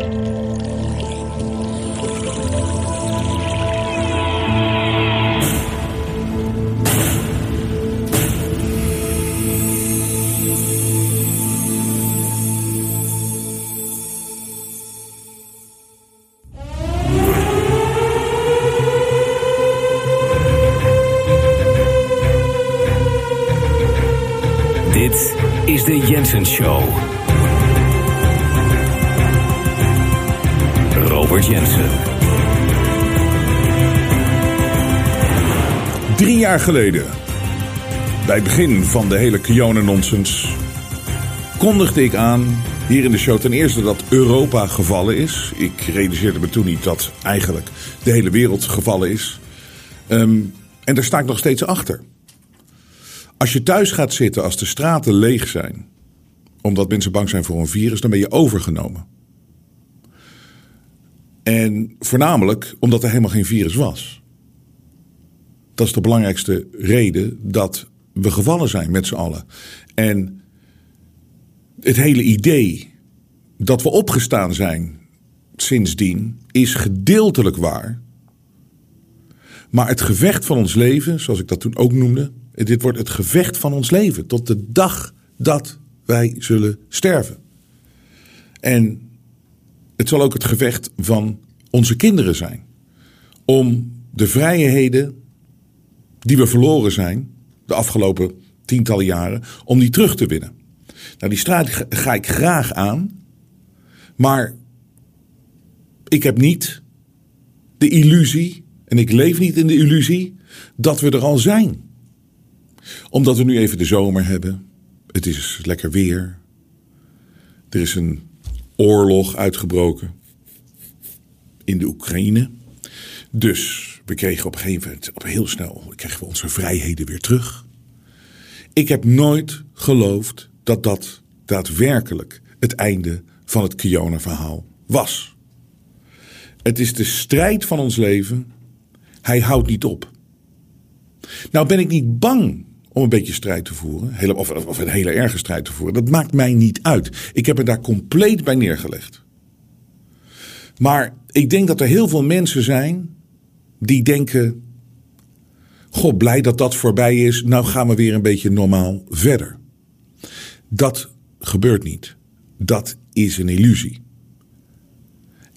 Dit jaar geleden, bij het begin van de hele Kiona-nonsens, kondigde ik aan hier in de show ten eerste dat Europa gevallen is. Ik realiseerde me toen niet dat eigenlijk de hele wereld gevallen is. Ehm, en daar sta ik nog steeds achter. Als je thuis gaat zitten als de straten leeg zijn, omdat mensen bang zijn voor een virus, dan ben je overgenomen. En voornamelijk omdat er helemaal geen virus was. Dat is de belangrijkste reden dat we gevallen zijn met z'n allen. En het hele idee dat we opgestaan zijn sindsdien is gedeeltelijk waar. Maar het gevecht van ons leven, zoals ik dat toen ook noemde, dit wordt het gevecht van ons leven tot de dag dat wij zullen sterven. En het zal ook het gevecht van onze kinderen zijn. Om de vrijheden die we verloren zijn de afgelopen tientallen jaren, om die terug te winnen. Nou, die strijd ga ik graag aan. Maar ik heb niet de illusie, en ik leef niet in de illusie, dat we er al zijn omdat we nu even de zomer hebben. Het is lekker weer. Er is een oorlog uitgebroken in de Oekraïne. Dus we kregen op een gegeven moment, op heel snel, kregen we onze vrijheden weer terug. Ik heb nooit geloofd dat dat daadwerkelijk het einde van het Kiona-verhaal was. Het is de strijd van ons leven. Hij houdt niet op. Nou ben ik niet bang om een beetje strijd te voeren. Of een hele erge strijd te voeren. Dat maakt mij niet uit. Ik heb er daar compleet bij neergelegd. Maar ik denk dat er heel veel mensen zijn die denken: God, blij dat dat voorbij is. Nou gaan we weer een beetje normaal verder. Dat gebeurt niet. Dat is een illusie.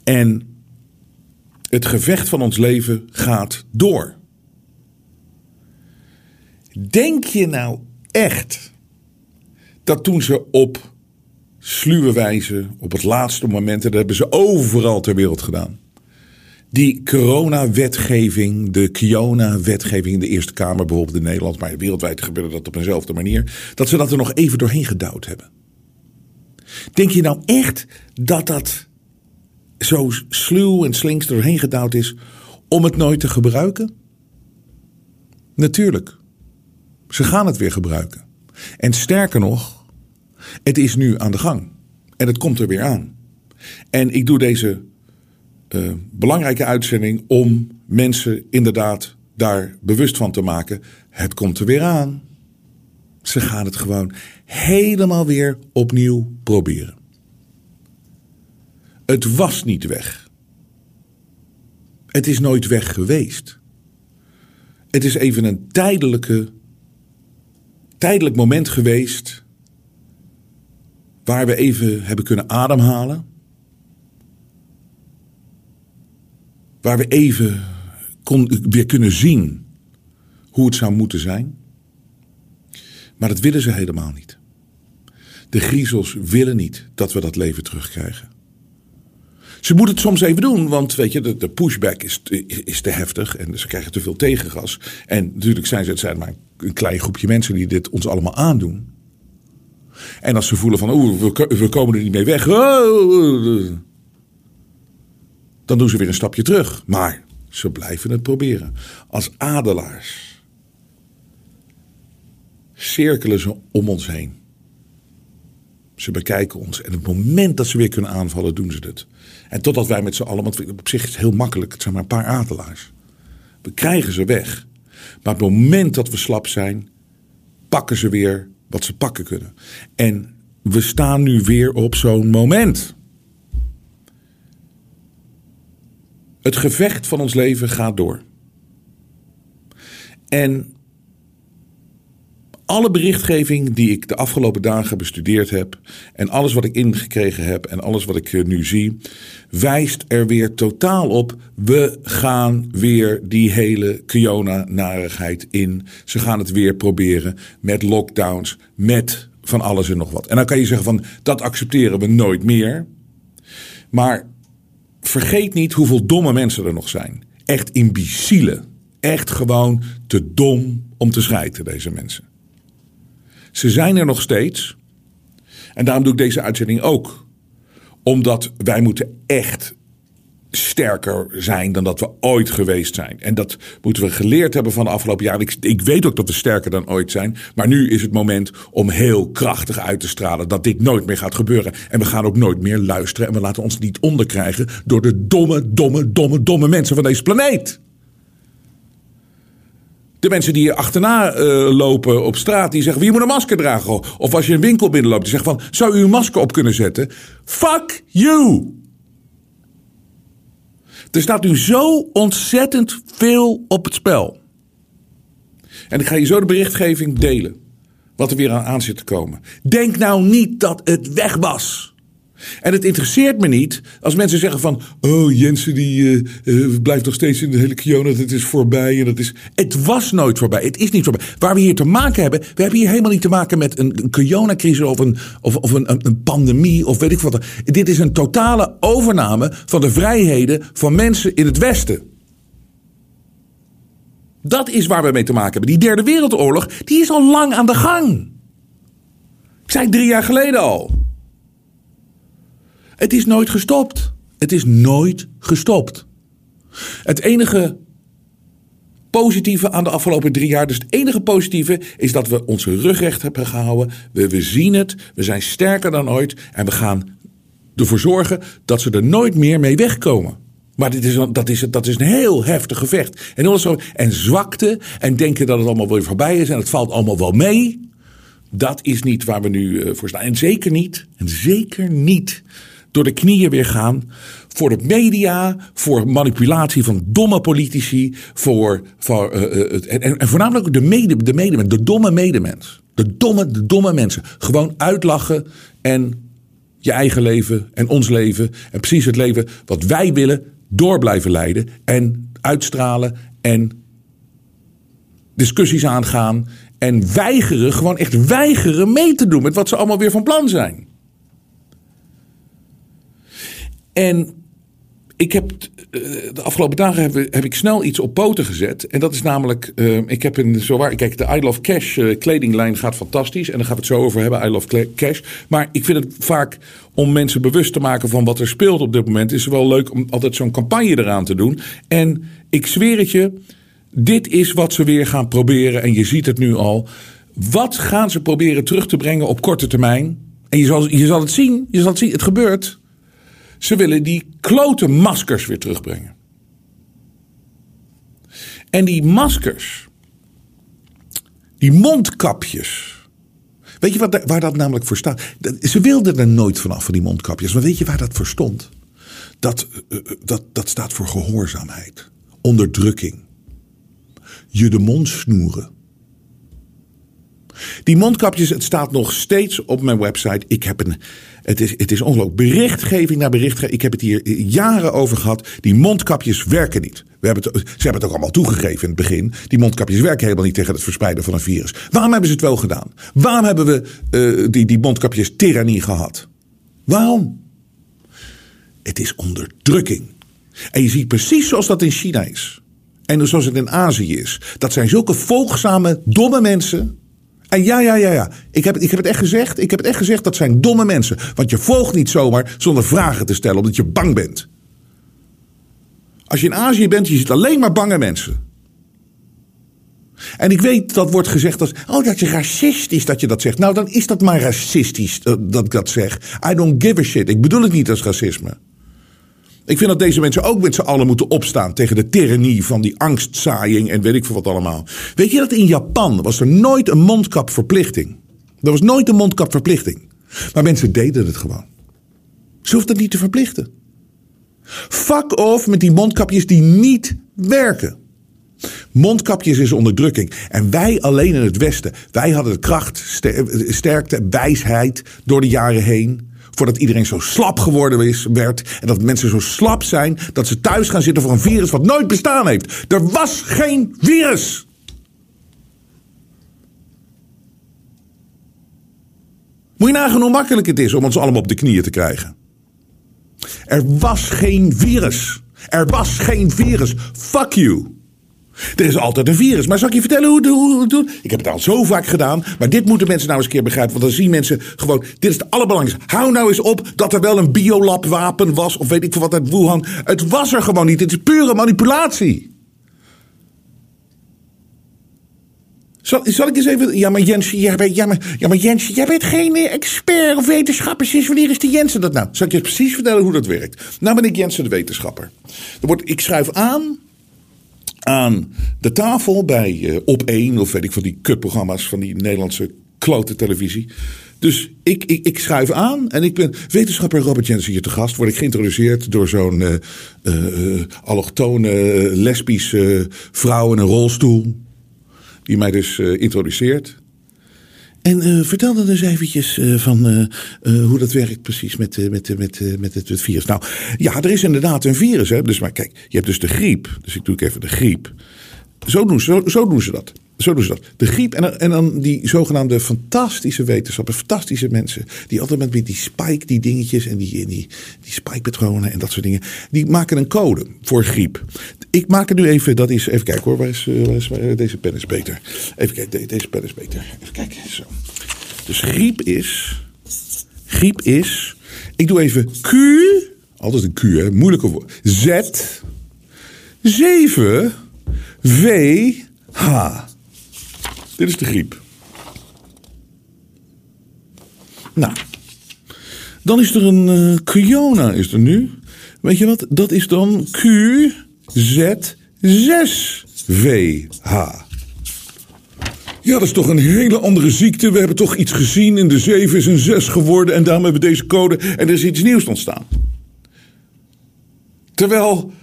En het gevecht van ons leven gaat door. Denk je nou echt dat toen ze op sluwe wijze, op het laatste moment, dat hebben ze overal ter wereld gedaan. Die corona-wetgeving, de Kiona-wetgeving in de Eerste Kamer, bijvoorbeeld in Nederland, maar wereldwijd gebeurde dat op eenzelfde manier, dat ze dat er nog even doorheen gedouwd hebben. Denk je nou echt dat dat zo sluw en slinks doorheen gedouwd is om het nooit te gebruiken? Natuurlijk. Ze gaan het weer gebruiken. En sterker nog, het is nu aan de gang. En het komt er weer aan. En ik doe deze uh, belangrijke uitzending om mensen inderdaad daar bewust van te maken. Het komt er weer aan. Ze gaan het gewoon helemaal weer opnieuw proberen. Het was niet weg. Het is nooit weg geweest. Het is even een tijdelijke tijdelijk moment geweest waar we even hebben kunnen ademhalen. Waar we even weer kunnen zien hoe het zou moeten zijn. Maar dat willen ze helemaal niet. De griezels willen niet dat we dat leven terugkrijgen. Ze moeten het soms even doen, want weet je, de, pushback is, is te heftig en ze krijgen te veel tegengas. En natuurlijk zijn ze, het zijn maar een klein groepje mensen die dit ons allemaal aandoen. En als ze voelen van, oeh, we, we komen er niet mee weg, oh, dan doen ze weer een stapje terug. Maar ze blijven het proberen. Als adelaars cirkelen ze om ons heen. Ze bekijken ons en het moment dat ze weer kunnen aanvallen, doen ze het. En totdat wij met z'n allen, want op zich is het heel makkelijk, het zijn maar een paar adelaars. We krijgen ze weg. Maar op het moment dat we slap zijn, pakken ze weer wat ze pakken kunnen. En we staan nu weer op zo'n moment. Het gevecht van ons leven gaat door. En alle berichtgeving die ik de afgelopen dagen bestudeerd heb. en alles wat ik ingekregen heb en alles wat ik eh, nu zie. wijst er weer totaal op. We gaan weer die hele Kiona-narigheid in. Ze gaan het weer proberen met lockdowns, met van alles en nog wat. En dan kan je zeggen van dat accepteren we nooit meer. Maar vergeet niet hoeveel domme mensen er nog zijn. Echt imbecielen. Echt gewoon te dom om te schijten, deze mensen. Ze zijn er nog steeds. En daarom doe ik deze uitzending ook. Omdat wij moeten echt sterker zijn dan dat we ooit geweest zijn. En dat moeten we geleerd hebben van de afgelopen jaren. Ik, ik, weet ook dat we sterker dan ooit zijn. Maar nu is het moment om heel krachtig uit te stralen dat dit nooit meer gaat gebeuren. En we gaan ook nooit meer luisteren. En we laten ons niet onderkrijgen door de domme, domme, domme, domme mensen van deze planeet. De mensen die je achterna uh, lopen op straat, die zeggen: wie moet een masker dragen. Of als je een winkel binnenloopt, die zeggen van: zou u een masker op kunnen zetten? Fuck you! Er staat nu zo ontzettend veel op het spel. En ik ga je zo de berichtgeving delen. Wat er weer aan zit te komen. Denk nou niet dat het weg was. En het interesseert me niet als mensen zeggen van... oh, Jensen die uh, blijft nog steeds in de hele Kiona. Het is voorbij en dat is... Het was nooit voorbij. Het is niet voorbij. Waar we hier te maken hebben... we hebben hier helemaal niet te maken met een, een crisis of, een, of, of een, een, pandemie of weet ik wat. Dit is een totale overname van de vrijheden van mensen in het Westen. Dat is waar we mee te maken hebben. Die derde wereldoorlog, die is al lang aan de gang. Ik zei drie jaar geleden al. Het is nooit gestopt. Het is nooit gestopt. Het enige positieve aan de afgelopen drie jaar, dus het enige positieve, is dat we onze rug recht hebben gehouden. We, we zien het, we zijn sterker dan ooit en we gaan ervoor zorgen dat ze er nooit meer mee wegkomen. Maar dit is, dat, is, dat is een heel heftig gevecht. En, zo, en zwakte en denken dat het allemaal weer voorbij is en het valt allemaal wel mee. Dat is niet waar we nu eh, voor staan. En zeker niet, en zeker niet door de knieën weer gaan. Voor de media, voor manipulatie van domme politici. Voor, voor, uh, en, en, voornamelijk de, mede, de medemens, de domme medemens. De domme, de domme mensen. Gewoon uitlachen en je eigen leven en ons leven. En precies het leven wat wij willen door blijven leiden. En uitstralen en discussies aangaan. En weigeren, gewoon echt weigeren mee te doen met wat ze allemaal weer van plan zijn. En ik heb eh, de afgelopen dagen heb, ik snel iets op poten gezet. En dat is namelijk, uh, ik heb een zowaar, kijk, de I Love Cash uh, kledinglijn gaat fantastisch. En daar gaan we het zo over hebben, I Love Cash. Maar ik vind het vaak om mensen bewust te maken van wat er speelt op dit moment. Is wel leuk om altijd zo'n campagne eraan te doen. En ik zweer het je, dit is wat ze weer gaan proberen. En je ziet het nu al. Wat gaan ze proberen terug te brengen op korte termijn? En je zal, je zal het zien, je zal het zien, het gebeurt. Ze willen die klote maskers weer terugbrengen. En die maskers, die mondkapjes. Weet je wat, waar dat namelijk voor staat? Ze wilden er nooit vanaf van die mondkapjes. Maar weet je waar dat voor stond? Dat, eh, eh, dat, dat staat voor gehoorzaamheid, onderdrukking, je de mond snoeren. Die mondkapjes, het staat nog steeds op mijn website. Ik heb een, het is, het is ongelooflijk. Berichtgeving naar berichtgeving. Ik heb het hier jaren over gehad. Die mondkapjes werken niet. We hebben ze hebben het ook allemaal toegegeven in het begin. Die mondkapjes werken helemaal niet tegen het verspreiden van een virus. Waarom hebben ze het wel gedaan? Waarom hebben we uh, die, die mondkapjes tyrannie gehad? Waarom? Het is onderdrukking. En je ziet precies zoals dat in China is. En zoals het in Azië is. Dat zijn zulke volgzame, domme mensen en ja, ja, ja, ja. Ik heb, ik heb het echt gezegd. Ik heb het echt gezegd. Dat zijn domme mensen. Want je volgt niet zomaar zonder vragen te stellen, omdat je bang bent. Als je in Azië bent, je ziet alleen maar bange mensen. En ik weet dat wordt gezegd als. Oh, dat je racistisch dat je dat zegt. Nou, dan is dat maar racistisch eh, dat ik dat zeg. I don't give a shit. Ik bedoel het niet als racisme. Ik vind dat deze mensen ook met z'n allen moeten opstaan tegen de tyrannie van die angstzaaiing en weet ik veel wat allemaal. Weet je dat in Japan was er nooit een mondkapverplichting? Er was nooit een mondkapverplichting. Maar mensen deden het gewoon. Ze hoefden het niet te verplichten. Fuck off met die mondkapjes die niet werken. Mondkapjes is onderdrukking. En wij alleen in het Westen, wij hadden de kracht, sterkte, wijsheid door de jaren heen. Voordat iedereen zo slap geworden is, werd. En dat mensen zo slap zijn dat ze thuis gaan zitten voor een virus wat nooit bestaan heeft. Er was geen virus. Moet je nagaan hoe makkelijk het is om ons allemaal op de knieën te krijgen. Er was geen virus. Er was geen virus. Fuck you. Er is altijd een virus. Maar zal ik je vertellen hoe, het doen? Ik heb het al zo vaak gedaan. Maar dit moeten mensen nou eens een keer begrijpen. Want dan zien mensen gewoon. Dit is het allerbelangrijkste. Hou nou eens op dat er wel een biolab-wapen was. Of weet ik veel wat uit Wuhan. Het was er gewoon niet. Het is pure manipulatie. Zal, ik eens even. Ja, maar Jens, jij bent, ja, maar, ja, maar Jens, jij bent geen expert of wetenschapper. Sinds wanneer is die Jensen dat nou? Zal ik je precies vertellen hoe dat werkt? Nou ben ik Jensen de wetenschapper. Ik schrijf aan aan de tafel bij uh, Op 1 of weet ik van die kutprogramma's van die Nederlandse klote televisie. Dus ik, ik, ik schuif aan en ik ben wetenschapper Robert Jensen hier te gast. Word ik geïntroduceerd door zo'n uh, allochtone lesbische vrouw in een rolstoel. Die mij dus introduceert. En uh, vertel dan eens eventjes uh, van uh, hoe dat werkt precies met, met, met, met het, virus. Nou, ja, er is inderdaad een virus. Hè? Dus, maar kijk, je hebt dus de griep. Dus ik doe even de griep. Zo doen, zo, zo doen ze dat. Zo doen ze dat. De griep en, en dan die zogenaamde fantastische wetenschappers, fantastische mensen. Die altijd met die spike, die dingetjes en die, die, die spike-patronen en dat soort dingen. Die maken een code voor griep. Ik maak er nu even, dat is, even kijken hoor, waar is, waar is deze pen is beter. Even kijken, deze pen is beter. Even kijken, zo. Dus griep is, griep is, ik doe even Q, altijd een Q hè, moeilijke woord. Z, 7, V, H. Dit is de griep. Nou, dan is er een uh, is er nu. Weet je wat? Dat is dan QZ6VH. Ja, dat is toch een hele andere ziekte. We hebben toch iets gezien. In de 7 is een 6 geworden. En daarom hebben we deze code. En er is iets nieuws ontstaan. Terwijl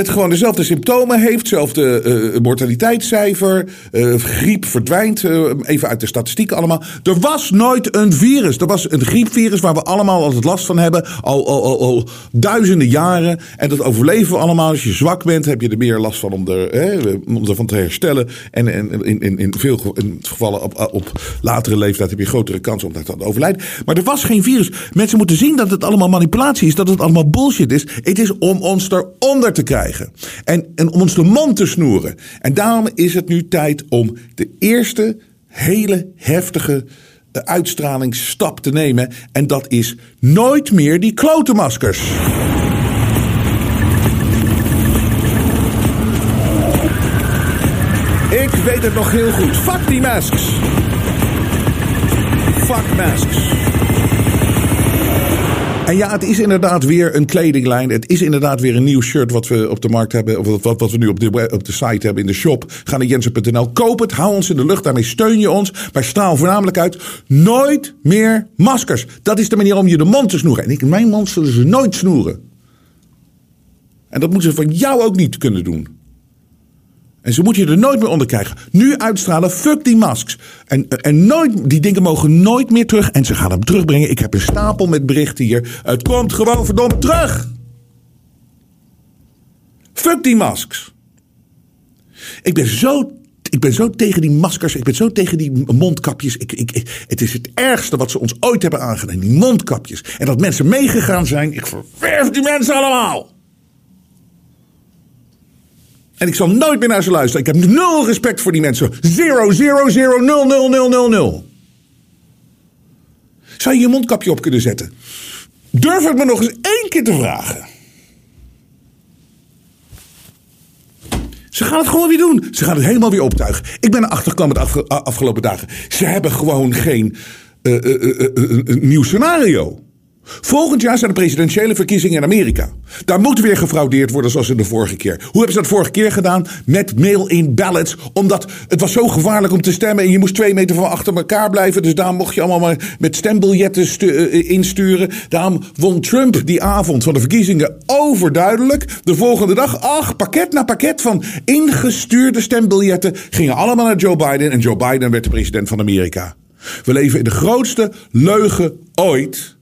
het gewoon dezelfde symptomen heeft, hetzelfde uh, mortaliteitscijfer, uh, griep verdwijnt uh, even uit de statistieken allemaal. Er was nooit een virus. Er was een griepvirus waar we allemaal altijd last van hebben, al, al, al, al duizenden jaren. En dat overleven we allemaal. Als je zwak bent, heb je er meer last van om, er, om ervan te herstellen. En, en in, in, in veel gevallen op, op latere leeftijd heb je grotere kans om dat te overlijden. Maar er was geen virus. Mensen moeten zien dat het allemaal manipulatie is, dat het allemaal bullshit is. Het is om ons eronder te krijgen. En, en om ons de mond te snoeren. En daarom is het nu tijd om de eerste hele heftige uh, uitstralingsstap te nemen. En dat is nooit meer die klotenmaskers. Ik weet het nog heel goed. Fuck die masks. Fuck masks. En ja, het is inderdaad weer een kledinglijn. Het is inderdaad weer een nieuw shirt wat we op de markt hebben. Of wat, wat we nu op de, op de site hebben in de shop. Ga naar jensen.nl. Koop het. Hou ons in de lucht. Daarmee steun je ons. Wij stralen voornamelijk uit. Nooit meer maskers. Dat is de manier om je de mond te snoeren. En ik, mijn mond zullen ze nooit snoeren. En dat moeten ze van jou ook niet kunnen doen. En ze moeten je er nooit meer onder krijgen. Nu uitstralen, fuck die masks. En, en nooit, die dingen mogen nooit meer terug. En ze gaan hem terugbrengen. Ik heb een stapel met berichten hier. Het komt gewoon verdomd terug. Fuck die masks. Ik ben zo ik ben zo tegen die maskers. Ik ben zo tegen die mondkapjes. Ik, ik, het is het ergste wat ze ons ooit hebben aangedaan. Die mondkapjes. En dat mensen meegegaan zijn. Ik verwerf die mensen allemaal. En ik zal nooit meer naar ze luisteren. Ik heb nul respect voor die mensen. Zero, zero, zero, nul, nul, nul, nul, nul. Zou je je mondkapje op kunnen zetten? Durf het me nog eens één keer te vragen. Ze gaan het gewoon weer doen. Ze gaan het helemaal weer optuigen. Ik ben erachter gekomen de afgelopen dagen. Ze hebben gewoon geen uh, uh, uh, nieuw scenario. Volgend jaar zijn de presidentiële verkiezingen in Amerika. Daar moet weer gefraudeerd worden zoals in de vorige keer. Hoe hebben ze dat vorige keer gedaan? Met mail-in ballots. Omdat het was zo gevaarlijk om te stemmen. En je moest twee meter van achter elkaar blijven. Dus daar mocht je allemaal maar met stembiljetten uh, insturen. Daarom won Trump die avond van de verkiezingen overduidelijk. De volgende dag, ach, pakket na pakket van ingestuurde stembiljetten gingen allemaal naar Joe Biden. En Joe Biden werd de president van Amerika. We leven in de grootste leugen ooit.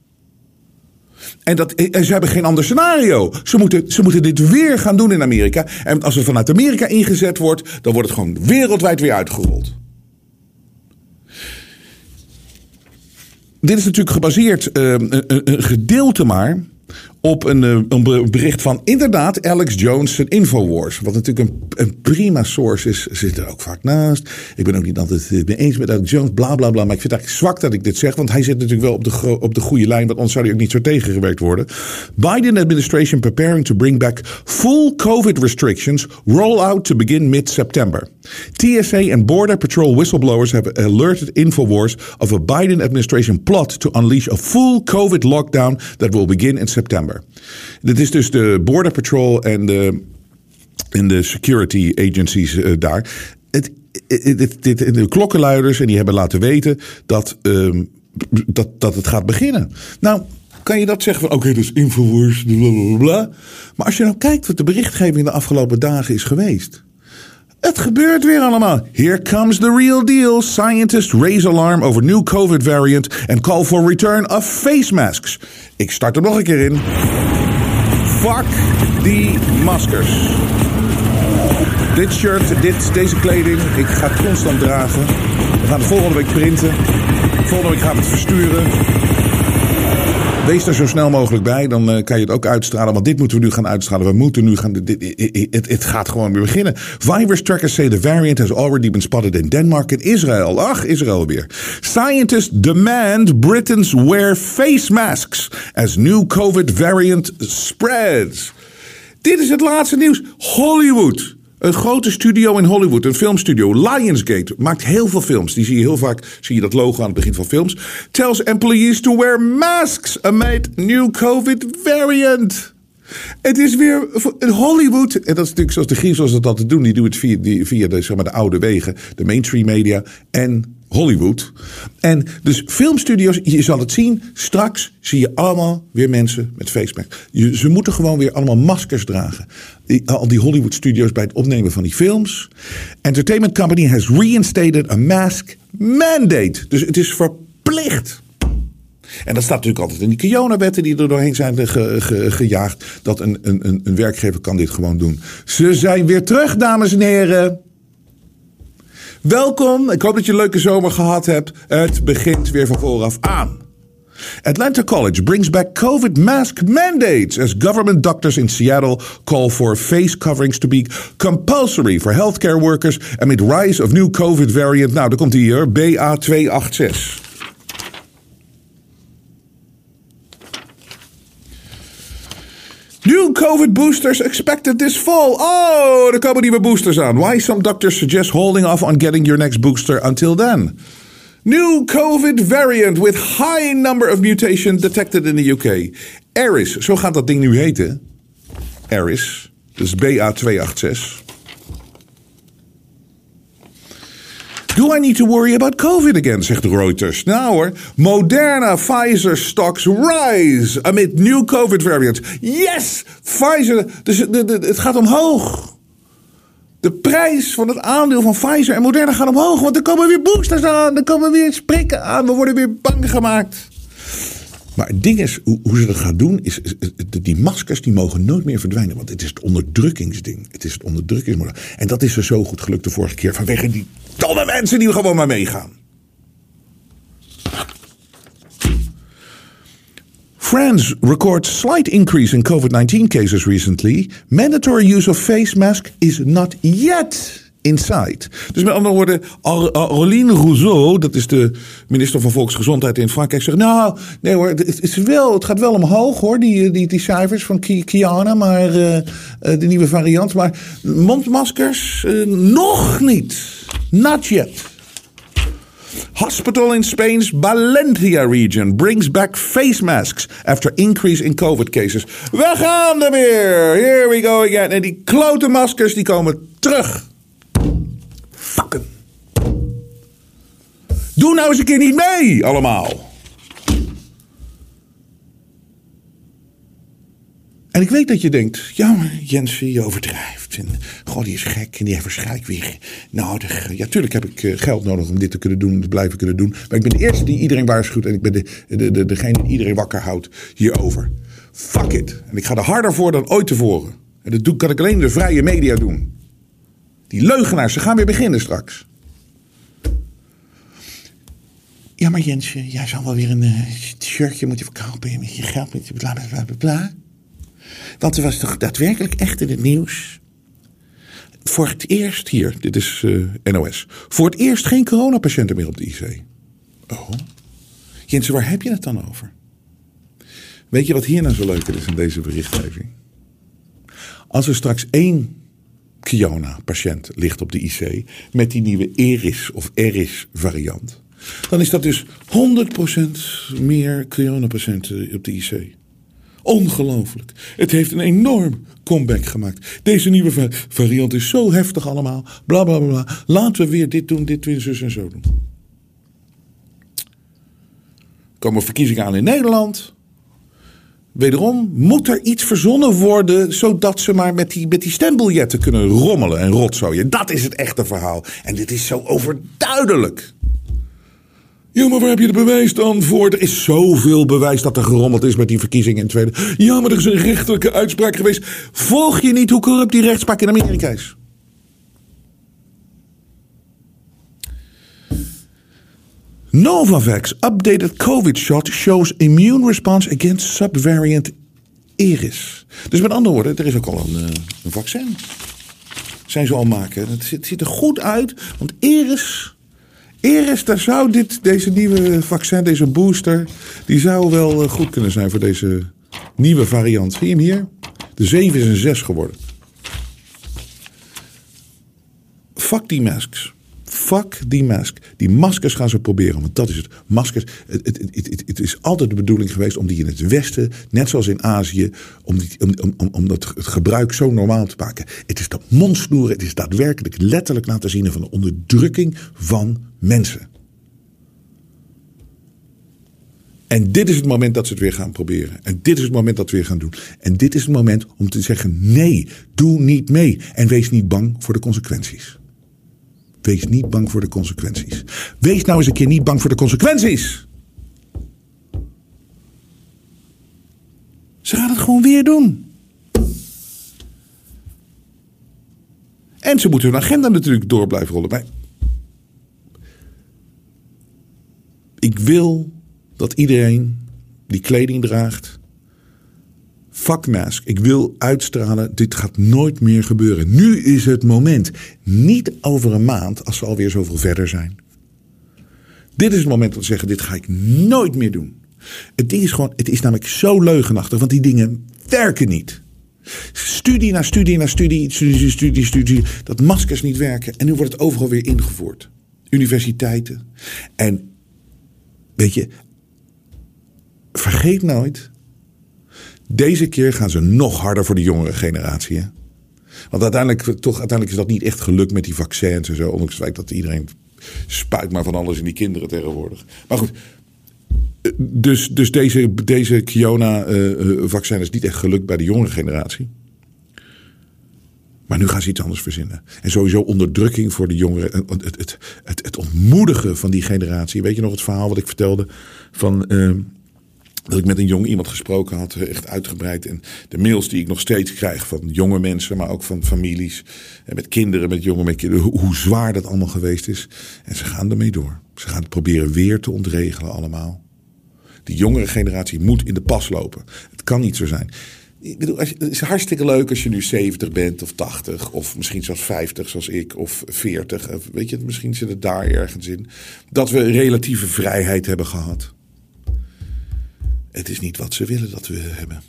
En, dat, en ze hebben geen ander scenario. Ze moeten, ze moeten dit weer gaan doen in Amerika. En als het vanuit Amerika ingezet wordt, dan wordt het gewoon wereldwijd weer uitgerold. Dit is natuurlijk gebaseerd, een, een gedeelte maar, op een, eh, een, bericht van inderdaad Alex Jones van Infowars. Wat natuurlijk een, een, prima source is, zit er ook vaak naast. Ik ben ook niet altijd mee eens met Alex Jones, bla bla bla. Maar ik vind het eigenlijk zwak dat ik dit zeg, want hij zit natuurlijk wel op de, op de goede lijn, want anders zou hij ook niet zo tegengewerkt worden. Biden administration preparing to bring back full COVID restrictions, roll out to begin mid-September. TSA and Border Patrol whistleblowers have alerted Infowars of a Biden administration plot to unleash a full COVID lockdown that will begin in September. Dit is dus de Border Patrol en de, en de security agencies uh, daar. Het, het, het, de klokkenluiders en die hebben laten weten dat, uh, dat, dat het gaat beginnen. Nou, kan je dat zeggen van oké, dus Infowars, blablabla. Maar als je nou kijkt wat de berichtgeving de afgelopen dagen is geweest. Het gebeurt weer allemaal. Here comes the real deal. Scientists raise alarm over new COVID variant and call for return of face masks. Ik start er nog een keer in. Fuck die maskers. Dit shirt, dit, deze kleding, ik ga het constant dragen. We gaan het volgende week printen. Volgende week gaan we het versturen. Wees er zo snel mogelijk bij, dan uh, kan je het ook uitstralen. Want dit moeten we nu gaan uitstralen. We moeten nu gaan. Het, gaat gewoon weer beginnen. Virus trackers say the variant has already been spotted in Denmark and Israel. Ach, Israël weer. Scientists demand Britons wear face masks as new COVID variant spreads. Dit is het laatste nieuws. Hollywood. Een grote studio in Hollywood, een filmstudio, Lionsgate, maakt heel veel films. Die zie je heel vaak, zie je dat logo aan het begin van films. Tells employees to wear masks amid new COVID variant. Het is weer Hollywood. En dat is natuurlijk zoals de griezels dat altijd doen. Die doen het via, die, via zeg maar, de oude wegen. De mainstream media en Hollywood. En dus filmstudio's, je zal het zien. Straks zie je allemaal weer mensen met facemask. Ze moeten gewoon weer allemaal maskers dragen. al die Hollywood studios bij het opnemen van die films. Entertainment Company has reinstated a mask mandate. Dus het is verplicht. En dat staat natuurlijk altijd in die Kiona-wetten die er doorheen zijn gejaagd. Dat een, een, een werkgever kan dit gewoon doen. Ze zijn weer terug, dames en heren. Welkom. Ik hoop dat je een leuke zomer gehad hebt. Het begint weer van vooraf aan. Atlanta College brings back COVID mask mandates as government doctors in Seattle call for face coverings to be compulsory for healthcare workers amid rise of new COVID variant. Nou, daar komt hier, BA286. New COVID boosters expected this fall. Oh, er komen nieuwe boosters aan. Why some doctors suggest holding off on getting your next booster until then. New COVID variant with high number of mutation detected in the UK. Eris, zo gaat dat ding nu heten. Eris, dus BA286. Do I need to worry about COVID again, zegt Reuters. Nou hoor, Moderna Pfizer stocks rise amid new COVID variants. Yes, Pfizer, dus het gaat omhoog. De prijs van het aandeel van Pfizer en Moderna gaat omhoog, want er komen weer boosters aan, er komen weer sprikken aan, we worden weer bang gemaakt. Maar het ding is, hoe, ze dat gaan doen, is, die maskers die mogen nooit meer verdwijnen. Want het is het onderdrukkingsding. Het is het onderdrukkingsmodel. En dat is er zo goed gelukt de vorige keer. Vanwege die domme mensen die gewoon maar meegaan. France records slight increase in COVID-19 cases recently. Mandatory use of face mask is not yet inside. Dus met andere woorden, Aureline Rousseau, dat is de minister van Volksgezondheid in Frankrijk, zegt: Nou, nee hoor, het, is wel, het gaat wel omhoog hoor, die, die, die cijfers van Kiana, maar uh, de nieuwe variant. Maar mondmaskers uh, nog niet. Not yet. Hospital in Spain's Valencia region brings back face masks after increase in COVID cases. We gaan er weer. Here we go again. En die klote maskers die komen terug. Doe nou eens een keer niet mee, allemaal. En ik weet dat je denkt, ja, Jens, je overdrijft. En, god, die is gek en die heeft waarschijnlijk weer nodig. Ja, tuurlijk heb ik eh, geld nodig om dit te kunnen doen, te blijven kunnen doen. Maar ik ben de eerste die iedereen waarschuwt en ik ben de, de, de, degene die iedereen wakker houdt hierover. Fuck it. En ik ga er harder voor dan ooit tevoren. En dat kan ik alleen in de vrije media doen. Die leugenaars, ze gaan weer beginnen straks. Ja, maar Jens, jij zou wel weer een uh, shirtje moeten verkopen met je geld, met je bla bla bla bla. Want er was toch daadwerkelijk echt in het nieuws. Voor het eerst, hier, dit is uh, NOS. Voor het eerst geen coronapatiënten meer op de IC. Oh. Jensen, waar heb je het dan over? Weet je wat hier nou zo leuk is in deze berichtgeving? Als er straks één Kiona-patiënt ligt op de IC met die nieuwe Eris of Eris variant, dan is dat dus 100% meer Kiona-patiënten op de IC. Ongelooflijk. Het heeft een enorm comeback gemaakt. Deze nieuwe variant is zo heftig allemaal. Bla bla bla. Laten we weer dit doen, dit doen, zus en zo doen. Er komen verkiezingen aan in Nederland. Wederom moet er iets verzonnen worden, zodat ze maar met die, met die stembiljetten kunnen rommelen en rotzooien. Dat is het echte verhaal. En dit is zo overduidelijk. Ja, maar waar heb je de bewijs dan voor? Er is zoveel bewijs dat er gerommeld is met die verkiezingen in Tweede. Ja, maar er is een rechterlijke uitspraak geweest. Volg je niet hoe corrupt die rechtspraak in Amerika is? Novavax updated COVID shot shows immune response against subvariant Eris. Dus met andere woorden, er is ook al een, eh, een vaccin. Zijn ze al maken. Het ziet, ziet er goed uit, want Eris Eris, daar zou dit, deze nieuwe vaccin, deze booster, die zou wel eh, goed kunnen zijn voor deze nieuwe variant. Zie je hem hier? De 7 is een 6 geworden. Fuck die masks. Fuck die mask. Die maskers gaan ze proberen, want dat is het. Maskers, het, het, het, het, is altijd de bedoeling geweest om die in het Westen, net zoals in Azië, om, die, om, om, om dat het gebruik zo normaal te maken. Het is dat mondsnoeren, het is daadwerkelijk letterlijk laten zien van de onderdrukking van mensen. En dit is het moment dat ze het weer gaan proberen. En dit is het moment dat we weer gaan doen. En dit is het moment om te zeggen: nee, doe niet mee. En wees niet bang voor de consequenties. Wees niet bang voor de consequenties. Wees nou eens een keer niet bang voor de consequenties. Ze gaan het gewoon weer doen. En ze moeten hun agenda natuurlijk door blijven rollen. Maar ik wil dat iedereen die kleding draagt Fuck mask. Ik wil uitstralen. Dit gaat nooit meer gebeuren. Nu is het moment. Niet over een maand als we alweer zoveel verder zijn. Dit is het moment om te zeggen: dit ga ik nooit meer doen. Het is gewoon, het is namelijk zo leugenachtig, want die dingen werken niet. Studie na studie na studie, studie, studie, studie, dat maskers niet werken. En nu wordt het overal weer ingevoerd. Universiteiten. En weet je, vergeet nooit, deze keer gaan ze nog harder voor de jongere generatie. Hè? Want uiteindelijk, toch, uiteindelijk is dat niet echt gelukt met die vaccins en zo. Ondanks het feit dat iedereen spuit maar van alles in die kinderen tegenwoordig. Maar goed, dus, dus deze, deze Kiona-vaccin uh, is niet echt gelukt bij de jongere generatie. Maar nu gaan ze iets anders verzinnen. En sowieso onderdrukking voor de jongeren. Het, het, het, het, ontmoedigen van die generatie. Weet je nog het verhaal wat ik vertelde van... dat ik met een jong iemand gesproken had, echt uitgebreid. En de mails die ik nog steeds krijg van jonge mensen, maar ook van families. En met kinderen, met jongen, met kinderen. Hoe, zwaar dat allemaal geweest is. En ze gaan ermee door. Ze gaan het proberen weer te ontregelen allemaal. Die jongere generatie moet in de pas lopen. Het kan niet zo zijn. Ik bedoel, het is hartstikke leuk als je nu 70 bent of 80 of misschien zelfs 50 zoals ik of 40. Weet je, misschien zit het daar ergens in. Dat we relatieve vrijheid hebben gehad. Het is niet wat ze willen dat we hebben.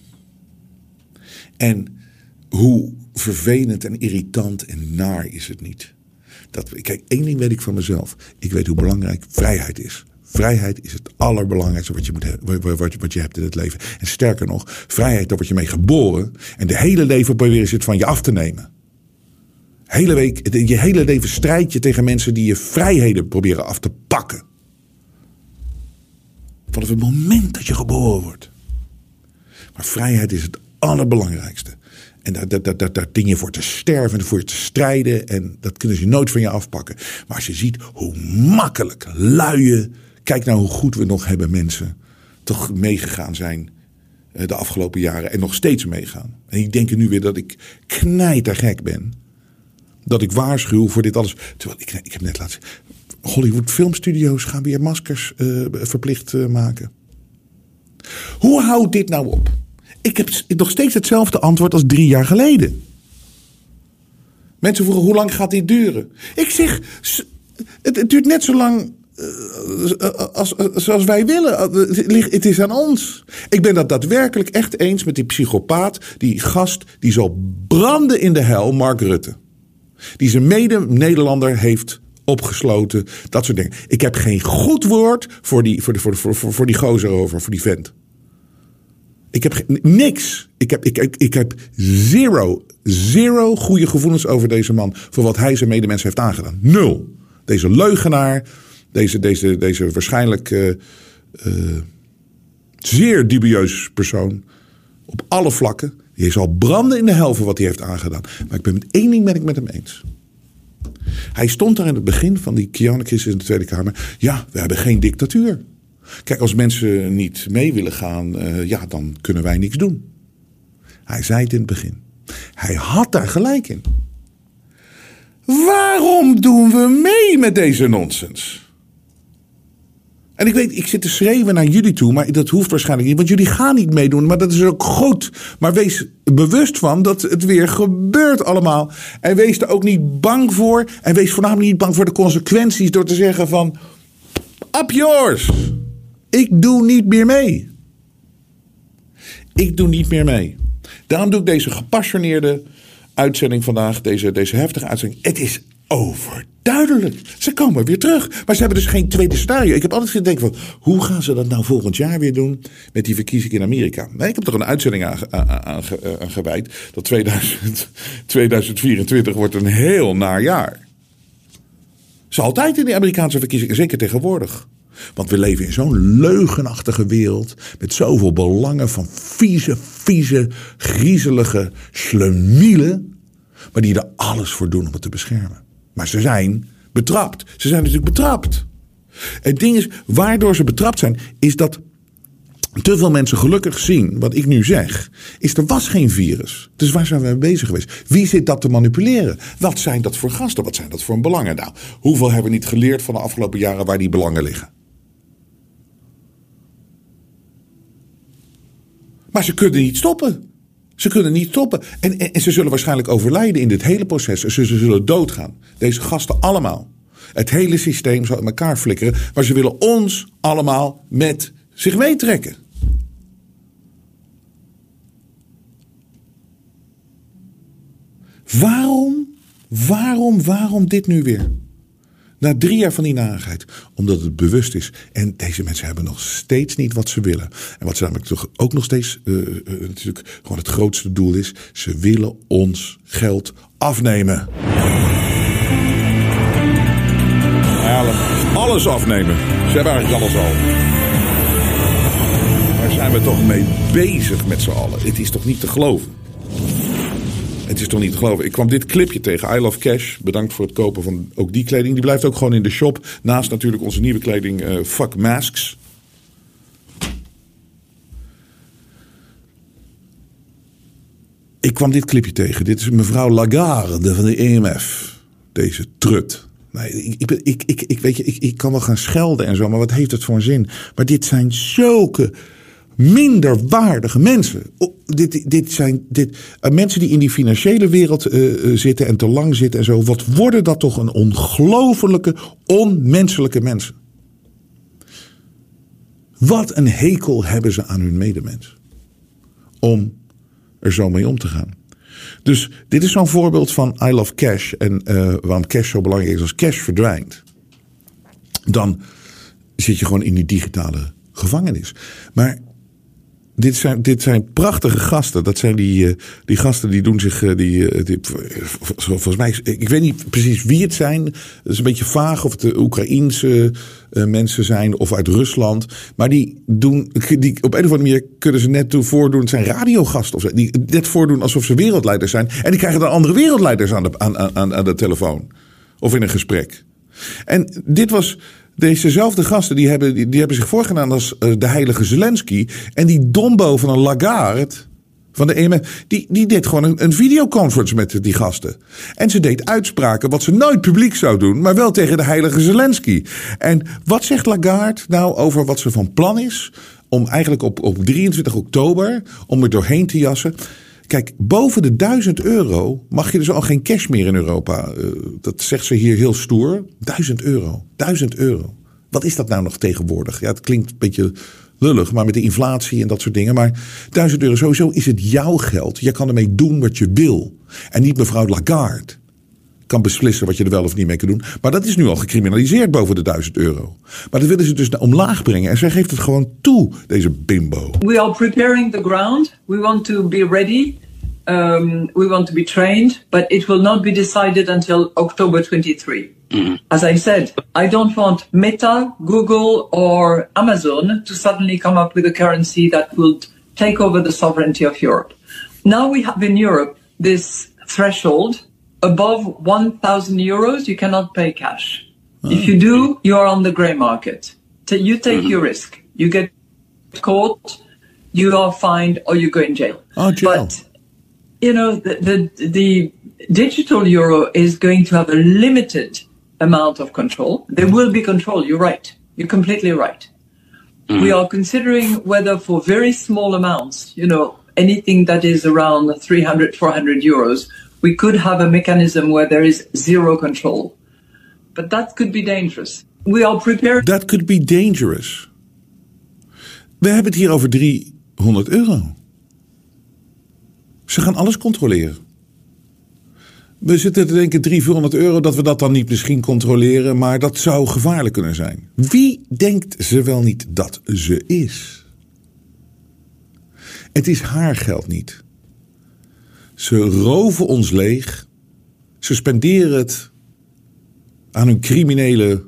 En hoe vervelend en irritant en naar is het niet. Dat, kijk, één ding weet ik van mezelf. Ik weet hoe belangrijk vrijheid is. Vrijheid is het allerbelangrijkste wat je, moet wat, hebt in het leven. En sterker nog, vrijheid, daar word je mee geboren. En de hele leven proberen ze het van je af te nemen. Hele week, je hele leven strijd je tegen mensen die je vrijheden proberen af te pakken. Vanaf het moment dat je geboren wordt. Maar vrijheid is het allerbelangrijkste. En daar, daar, daar, daar ding je voor te sterven en voor te strijden. En dat kunnen ze nooit van je afpakken. Maar als je ziet hoe makkelijk, luie. Kijk nou hoe goed we nog hebben mensen. toch meegegaan zijn eh, de afgelopen jaren. En nog steeds meegaan. En ik denk nu weer dat ik knijtergek ben. Dat ik waarschuw voor dit alles. Terwijl ik, ik heb net laten. Hollywood filmstudio's gaan weer maskers uh, verplicht uh, maken. Hoe houdt dit nou op? Ik heb nog steeds hetzelfde antwoord als drie jaar geleden. Mensen vroegen hoe lang gaat dit duren? Ik zeg, het, duurt net zo lang uh, als, zoals wij willen. Het is aan ons. Ik ben dat daadwerkelijk echt eens met die psychopaat, die gast die zal branden in de hel, Mark Rutte. Die zijn mede-Nederlander heeft opgesloten. Dat soort dingen. Ik heb geen goed woord voor die, voor, de, voor, voor, voor, voor die gozer over, voor die vent. Ik heb niks. Ik heb, ik, ik, ik heb zero, zero goede gevoelens over deze man. Voor wat hij zijn medemens heeft aangedaan. Nul. Deze leugenaar. Deze, deze, deze waarschijnlijk uh, uh, zeer dubieus persoon. Op alle vlakken. Die zal branden in de hel voor wat hij heeft aangedaan. Maar ik ben met één ding ben ik met hem eens. Hij stond daar in het begin van die Kiannekis in de Tweede Kamer. Ja, we hebben geen dictatuur. Kijk, als mensen niet mee willen gaan, uh, ja, dan kunnen wij niks doen. Hij zei het in het begin. Hij had daar gelijk in. Waarom doen we mee met deze nonsens? En ik weet, ik zit te schreeuwen naar jullie toe, maar dat hoeft waarschijnlijk niet, want jullie gaan niet meedoen. Maar dat is ook goed. Maar wees bewust van dat het weer gebeurt allemaal. En wees er ook niet bang voor. En wees voornamelijk niet bang voor de consequenties door te zeggen van, up yours. Ik doe niet meer mee. Ik doe niet meer mee. Daarom doe ik deze gepassioneerde uitzending vandaag, deze, deze heftige uitzending. Het is overduidelijk. Ze komen weer terug. Maar ze hebben dus geen tweede scenario. Ik heb altijd gedacht van, hoe gaan ze dat nou volgend jaar weer doen met die verkiezingen in Amerika? Nee, ik heb er een uitzending aan, aan gewijd. Dat 2000, 2024 wordt een heel naar jaar. Is altijd in de Amerikaanse verkiezingen, zeker tegenwoordig. Want we leven in zo'n leugenachtige wereld. Met zoveel belangen van vieze, vieze, griezelige slemielen. Maar die er alles voor doen om het te beschermen. Maar ze zijn betrapt. Ze zijn natuurlijk betrapt. Het ding is, waardoor ze betrapt zijn, is dat te veel mensen gelukkig zien, wat ik nu zeg, is er was geen virus. Dus waar zijn we mee bezig geweest? Wie zit dat te manipuleren? Wat zijn dat voor gasten? Wat zijn dat voor belangen? Nou, hoeveel hebben we niet geleerd van de afgelopen jaren waar die belangen liggen? Maar ze kunnen niet stoppen. Ze kunnen niet stoppen. En, en, ze zullen waarschijnlijk overlijden in dit hele proces. Ze, ze zullen doodgaan. Deze gasten allemaal. Het hele systeem zal in elkaar flikkeren. Maar ze willen ons allemaal met zich meetrekken. Waarom, waarom, waarom dit nu weer? Na drie jaar van die narigheid. Omdat het bewust is. En deze mensen hebben nog steeds niet wat ze willen. En wat ze namelijk toch ook nog steeds uh, uh, natuurlijk gewoon het grootste doel is. Ze willen ons geld afnemen. Alles afnemen. Ze hebben eigenlijk alles al. Waar zijn we toch mee bezig met z'n allen? Het is toch niet te geloven? Het is toch niet te geloven. Ik kwam dit clipje tegen. I Love Cash. Bedankt voor het kopen van ook die kleding. Die blijft ook gewoon in de shop. Naast natuurlijk onze nieuwe kleding uh, Fuck Masks. Ik kwam dit clipje tegen. Dit is mevrouw Lagarde van de EMF. Deze trut. Ik, ik, ik, ik, weet je, ik, ik kan wel gaan schelden en zo, maar wat heeft het voor een zin? Maar dit zijn zulke minder waardige mensen. Dit, dit zijn dit, uh, mensen die in die financiële wereld uh, zitten en te lang zitten en zo. Wat worden dat toch een ongelofelijke, onmenselijke mensen? Wat een hekel hebben ze aan hun medemens. Om er zo mee om te gaan. Dus dit is zo'n voorbeeld van I love cash en uh, waarom cash zo belangrijk is. Als cash verdwijnt, dan zit je gewoon in die digitale gevangenis. Maar dit zijn, dit zijn prachtige gasten. Dat zijn die, uh, die gasten die doen zich. Uh, die, die, volgens mij, ik weet niet precies wie het zijn. Het is een beetje vaag of het de Oekraïense mensen zijn of uit Rusland. Maar die doen. Die, op een of andere manier kunnen ze net toe voordoen. Het zijn radiogasten of. Die net voordoen alsof ze wereldleiders zijn. En die krijgen dan andere wereldleiders aan de, aan, aan, aan de telefoon. Of in een gesprek. En dit was Dezezelfde gasten die hebben, die, hebben zich voorgedaan als uh, de heilige Zelensky. En die dombo van een Lagarde van de EMF, die, die deed gewoon een, een videoconference met die gasten. En ze deed uitspraken wat ze nooit publiek zou doen, maar wel tegen de heilige Zelensky. En wat zegt Lagarde nou over wat ze van plan is om eigenlijk op, op 23 oktober, om er doorheen te jassen... Kijk, boven de 1000 euro mag je dus al geen cash meer in Europa. Uh, dat zegt ze hier heel stoer. 1000 euro. 1000 euro. Wat is dat nou nog tegenwoordig? Ja, het klinkt een beetje lullig, maar met de inflatie en dat soort dingen. Maar 1000 euro sowieso is het jouw geld. Je kan ermee doen wat je wil. En niet mevrouw Lagarde kan beslissen wat je er wel of niet mee kan doen. Maar dat is nu al gecriminaliseerd boven de 1000 euro. Maar dat willen ze dus omlaag brengen. En zij geeft het gewoon toe, deze bimbo. We are preparing the ground. We want to be ready. Um, we want to be trained. But it will not be decided until October 23. Mm. As I said, I don't want Meta, Google or Amazon to suddenly come up with a currency that will take over the sovereignty of Europe. Now we have in Europe this threshold above 1,000 euros, you cannot pay cash. Oh. If you do, you are on the grey market. You take mm-hmm. your risk. You get caught, you are fined, or you go in jail. Oh, jail. But, you know, the, the, the digital euro is going to have a limited amount of control. There will be control. You're right. You're completely right. Mm. We are considering whether for very small amounts, you know, anything that is around 300, 400 euros, we could have a mechanism where there is zero control. But that could be dangerous. We are prepared. That could be dangerous. We hebben het hier over 300 euro. Ze gaan alles controleren. We zitten te denken 300, 400 euro dat we dat dan niet misschien controleren, maar dat zou gevaarlijk kunnen zijn. Wie denkt ze wel niet dat ze is? Het is haar geld niet. Ze roven ons leeg. Ze spenderen het aan hun criminele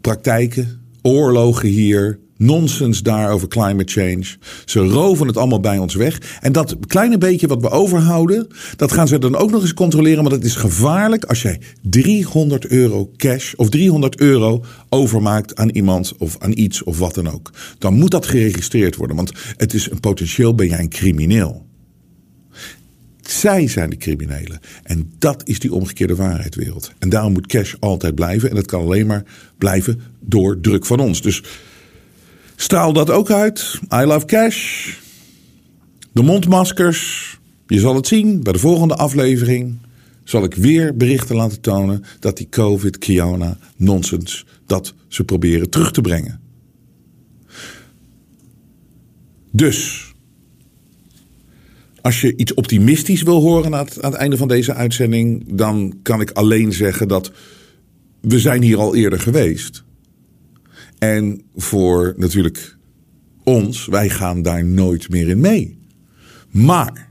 praktijken, oorlogen hier, nonsens daar over climate change. Ze roven het allemaal bij ons weg. En dat kleine beetje wat we overhouden, dat gaan ze dan ook nog eens controleren. Want het is gevaarlijk als jij 300 euro cash of 300 euro overmaakt aan iemand of aan iets of wat dan ook. Dan moet dat geregistreerd worden, want het is een potentieel ben jij een crimineel. Zij zijn de criminelen. En dat is die omgekeerde waarheidswereld. En daarom moet cash altijd blijven. En dat kan alleen maar blijven door druk van ons. Dus straal dat ook uit. I love cash. De mondmaskers. Je zal het zien bij de volgende aflevering. Zal ik weer berichten laten tonen dat die COVID, Kiona, nonsens, dat ze proberen terug te brengen. Dus als je iets optimistisch wil horen aan het, aan het einde van deze uitzending, dan kan ik alleen zeggen dat we zijn hier al eerder geweest. En voor natuurlijk ons, wij gaan daar nooit meer in mee. Maar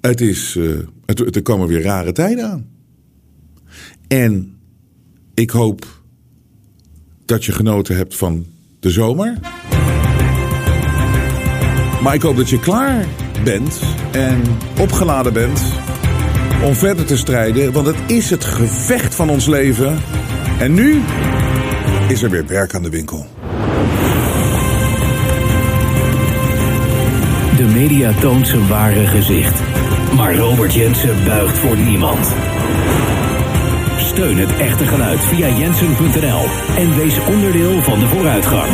het is, uh, het, er komen weer rare tijden aan. En ik hoop dat je genoten hebt van de zomer. Maar ik hoop dat je klaar bent en opgeladen bent om verder te strijden, want het is het gevecht van ons leven. En nu is er weer werk aan de winkel. De media toont zijn ware gezicht. Maar Robert Jensen buigt voor niemand. Steun het echte geluid via jensen.nl en wees onderdeel van de vooruitgang.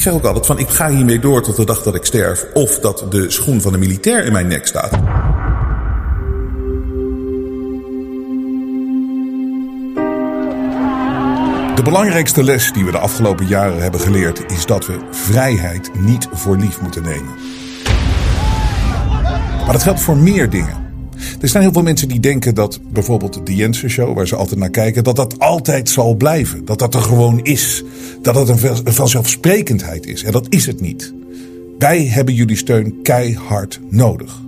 Ik zeg ook altijd van ik ga hiermee door tot de dag dat ik sterf. Of dat de schoen van de militair in mijn nek staat. De belangrijkste les die we de afgelopen jaren hebben geleerd is dat we vrijheid niet voor lief moeten nemen. Maar dat geldt voor meer dingen. Er zijn heel veel mensen die denken dat bijvoorbeeld de Jensen Show, waar ze altijd naar kijken, dat dat altijd zal blijven. Dat dat er gewoon is. Dat het een vanzelfsprekendheid is. En dat is het niet. Wij hebben jullie steun keihard nodig.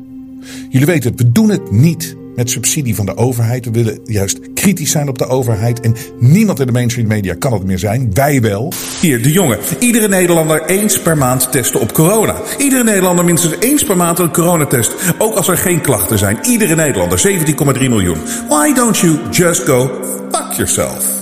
Jullie weten het, we doen het niet met subsidie van de overheid. We willen juist kritisch zijn op de overheid. En niemand in de mainstream media kan het meer zijn. Wij wel. Hier, de jongen. Iedere Nederlander eens per maand testen op corona. Iedere Nederlander minstens eens per maand een coronatest. Ook als er geen klachten zijn. Iedere Nederlander, 17,3 miljoen. Why don't you just go fuck yourself?